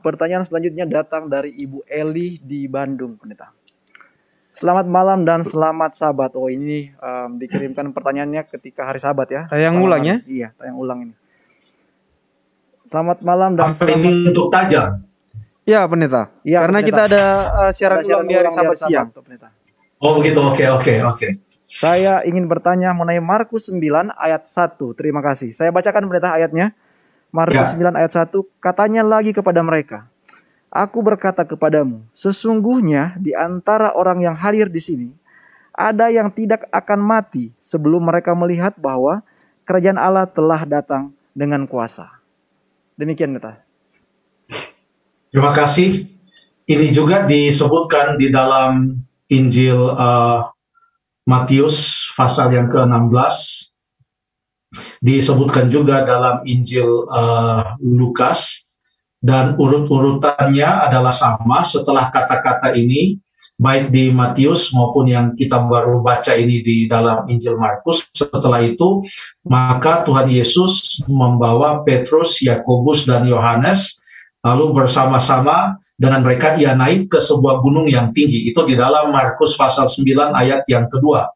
Pertanyaan selanjutnya datang dari Ibu Eli di Bandung, pendeta. Selamat malam dan selamat sabat. Oh ini um, dikirimkan pertanyaannya ketika hari sabat ya. Tayang Malam ulang ya? hari. Iya, tayang ulang ini. Selamat malam dan Apa ini untuk tajam? Ya, pendeta. Iya, Karena pendeta. kita ada uh, siaran Ada ulang di hari ulang Sabat siang. tuh, pendeta. Oh begitu, oke oke oke. Saya ingin bertanya mengenai Markus 9 ayat 1. Terima kasih. Saya bacakan pendeta ayatnya. Markus Ya. 9 ayat 1 katanya lagi kepada mereka, Aku berkata kepadamu, sesungguhnya di antara orang yang hadir di sini ada yang tidak akan mati sebelum mereka melihat bahwa kerajaan Allah telah datang dengan kuasa. Demikian kata. Terima kasih. Ini juga disebutkan di dalam Injil eh, Matius pasal yang ke-16. Disebutkan juga dalam Injil eh, Lukas dan urut-urutannya adalah sama setelah kata-kata ini baik di Matius maupun yang kita baru baca ini di dalam Injil Markus. Setelah itu, maka Tuhan Yesus membawa Petrus, Yakobus, dan Yohanes lalu bersama-sama dengan mereka ia naik ke sebuah gunung yang tinggi. Itu di dalam Markus pasal 9 ayat yang kedua.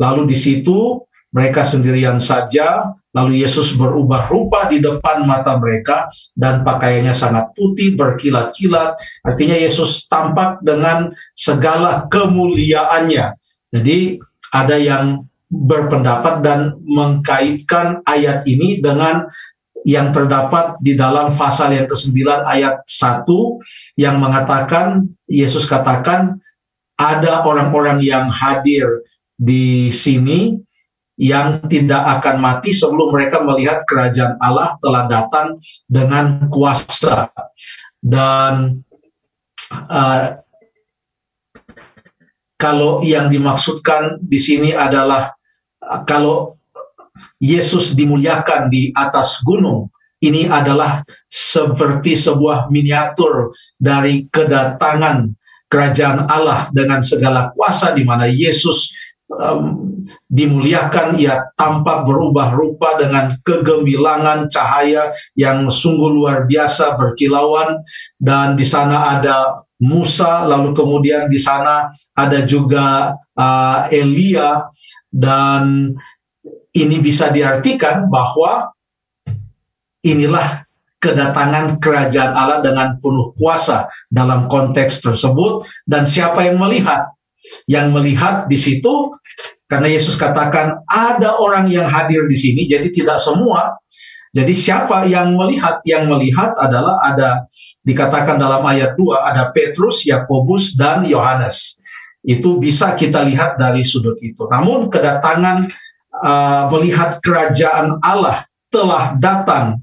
Lalu di situ mereka sendirian saja, lalu Yesus berubah rupa di depan mata mereka dan pakaiannya sangat putih berkilat-kilat. Artinya Yesus tampak dengan segala kemuliaannya. Jadi ada yang berpendapat dan mengkaitkan ayat ini dengan yang terdapat di dalam pasal yang ke-9 ayat 1 yang mengatakan Yesus katakan ada orang-orang yang hadir di sini yang tidak akan mati sebelum mereka melihat kerajaan Allah telah datang dengan kuasa dan uh, kalau yang dimaksudkan di sini adalah uh, kalau Yesus dimuliakan di atas gunung. Ini adalah seperti sebuah miniatur dari kedatangan kerajaan Allah dengan segala kuasa di mana Yesus um, dimuliakan, ia tampak berubah rupa dengan kegemilangan cahaya yang sungguh luar biasa berkilauan. Dan di sana ada Musa, lalu kemudian di sana ada juga uh, Elia. Dan ini bisa diartikan bahwa inilah kedatangan kerajaan Allah dengan penuh kuasa dalam konteks tersebut. Dan siapa yang melihat yang melihat di situ karena Yesus katakan ada orang yang hadir di sini jadi tidak semua. Jadi siapa yang melihat? Yang melihat adalah ada dikatakan dalam ayat 2 ada Petrus, Yakobus dan Yohanes. Itu bisa kita lihat dari sudut itu. Namun kedatangan uh, melihat kerajaan Allah telah datang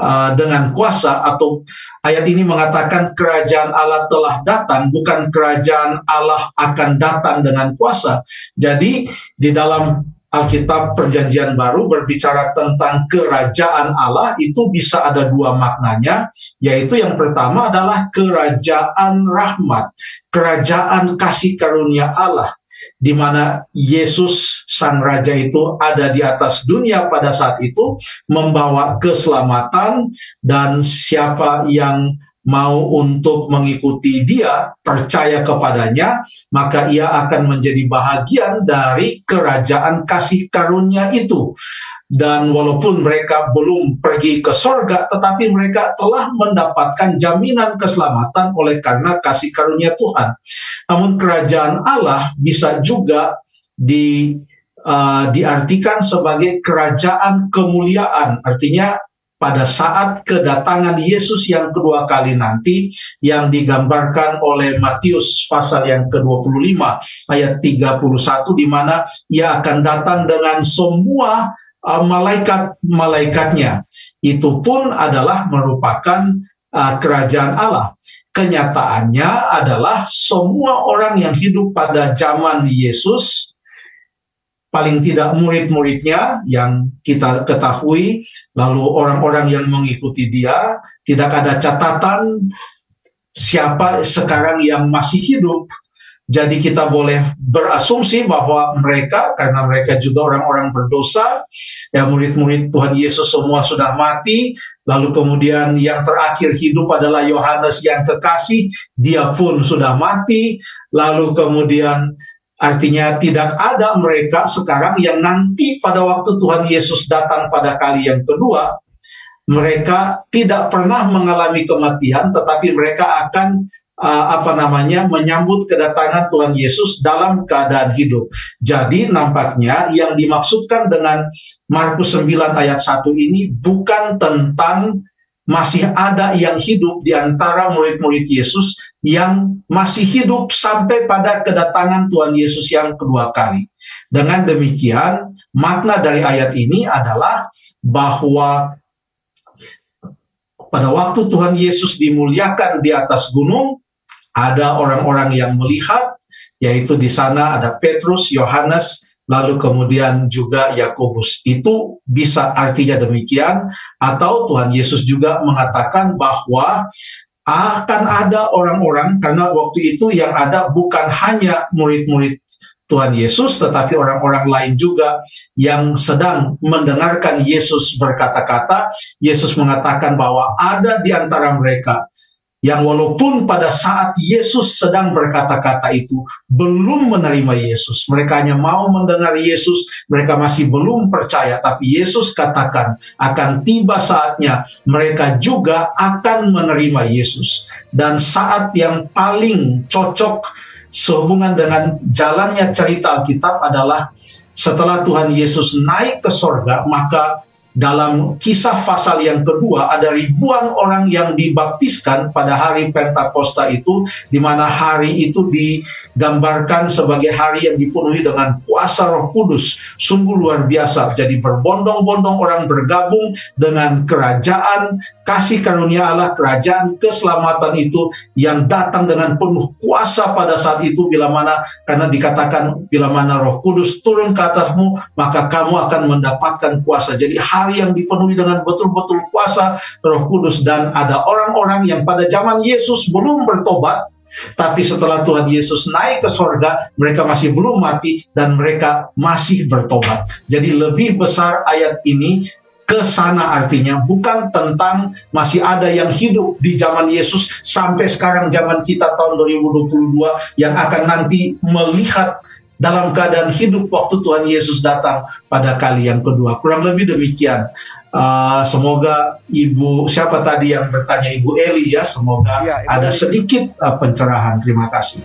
uh, dengan kuasa atau ayat ini mengatakan kerajaan Allah telah datang bukan kerajaan Allah akan datang dengan kuasa. Jadi di dalam Alkitab Perjanjian Baru berbicara tentang kerajaan Allah itu bisa ada dua maknanya, yaitu yang pertama adalah kerajaan rahmat, kerajaan kasih karunia Allah di mana Yesus sang raja itu ada di atas dunia pada saat itu membawa keselamatan dan siapa yang mau untuk mengikuti dia, percaya kepadanya, maka ia akan menjadi bahagian dari kerajaan kasih karunia itu. Dan walaupun mereka belum pergi ke sorga, tetapi mereka telah mendapatkan jaminan keselamatan oleh karena kasih karunia Tuhan. Namun kerajaan Allah bisa juga di uh, diartikan sebagai kerajaan kemuliaan, artinya pada saat kedatangan Yesus yang kedua kali nanti yang digambarkan oleh Matius pasal yang ke-25 ayat 31 di mana ia akan datang dengan semua uh, malaikat-malaikatnya. Itu pun adalah merupakan uh, kerajaan Allah. Kenyataannya adalah semua orang yang hidup pada zaman Yesus paling tidak murid-muridnya yang kita ketahui, lalu orang-orang yang mengikuti dia, tidak ada catatan siapa sekarang yang masih hidup Jadi kita boleh berasumsi bahwa mereka karena mereka juga orang-orang berdosa, ya murid-murid Tuhan Yesus semua sudah mati, lalu kemudian yang terakhir hidup adalah Yohanes yang kekasih, dia pun sudah mati, lalu kemudian Artinya tidak ada mereka sekarang yang nanti pada waktu Tuhan Yesus datang pada kali yang kedua, mereka tidak pernah mengalami kematian, tetapi mereka akan uh, apa namanya menyambut kedatangan Tuhan Yesus dalam keadaan hidup. Jadi nampaknya yang dimaksudkan dengan Markus 9 ayat 1 ini bukan tentang masih ada yang hidup di antara murid-murid Yesus yang masih hidup sampai pada kedatangan Tuhan Yesus yang kedua kali. Dengan demikian, makna dari ayat ini adalah bahwa pada waktu Tuhan Yesus dimuliakan di atas gunung, ada orang-orang yang melihat, yaitu di sana ada Petrus, Yohanes, lalu kemudian juga Yakobus. Itu bisa artinya demikian atau Tuhan Yesus juga mengatakan bahwa akan ada orang-orang karena waktu itu yang ada bukan hanya murid-murid Tuhan Yesus, tetapi orang-orang lain juga yang sedang mendengarkan Yesus berkata-kata. Yesus mengatakan bahwa ada di antara mereka yang walaupun pada saat Yesus sedang berkata-kata itu belum menerima Yesus, mereka hanya mau mendengar Yesus, mereka masih belum percaya, tapi Yesus katakan akan tiba saatnya mereka juga akan menerima Yesus. Dan saat yang paling cocok sehubungan dengan jalannya cerita Alkitab adalah setelah Tuhan Yesus naik ke sorga, maka dalam kisah pasal yang kedua ada ribuan orang yang dibaptiskan pada hari Pentakosta itu di mana hari itu digambarkan sebagai hari yang dipenuhi dengan kuasa Roh Kudus. Sungguh luar biasa jadi berbondong-bondong orang bergabung dengan kerajaan kasih karunia Allah kerajaan keselamatan itu yang datang dengan penuh kuasa pada saat itu bila mana karena dikatakan bila mana Roh Kudus turun ke atasmu maka kamu akan mendapatkan kuasa. Jadi hari hari yang dipenuhi dengan betul-betul kuasa Roh Kudus dan ada orang-orang yang pada zaman Yesus belum bertobat tapi setelah Tuhan Yesus naik ke sorga, mereka masih belum mati dan mereka masih bertobat. Jadi lebih besar ayat ini ke sana artinya bukan tentang masih ada yang hidup di zaman Yesus sampai sekarang zaman kita tahun 2022 yang akan nanti melihat dalam keadaan hidup waktu Tuhan Yesus datang pada kali yang kedua. Kurang lebih demikian. Uh, semoga Ibu siapa tadi yang bertanya Ibu Eli ya, semoga ya, ada Eli. sedikit uh, pencerahan. Terima kasih.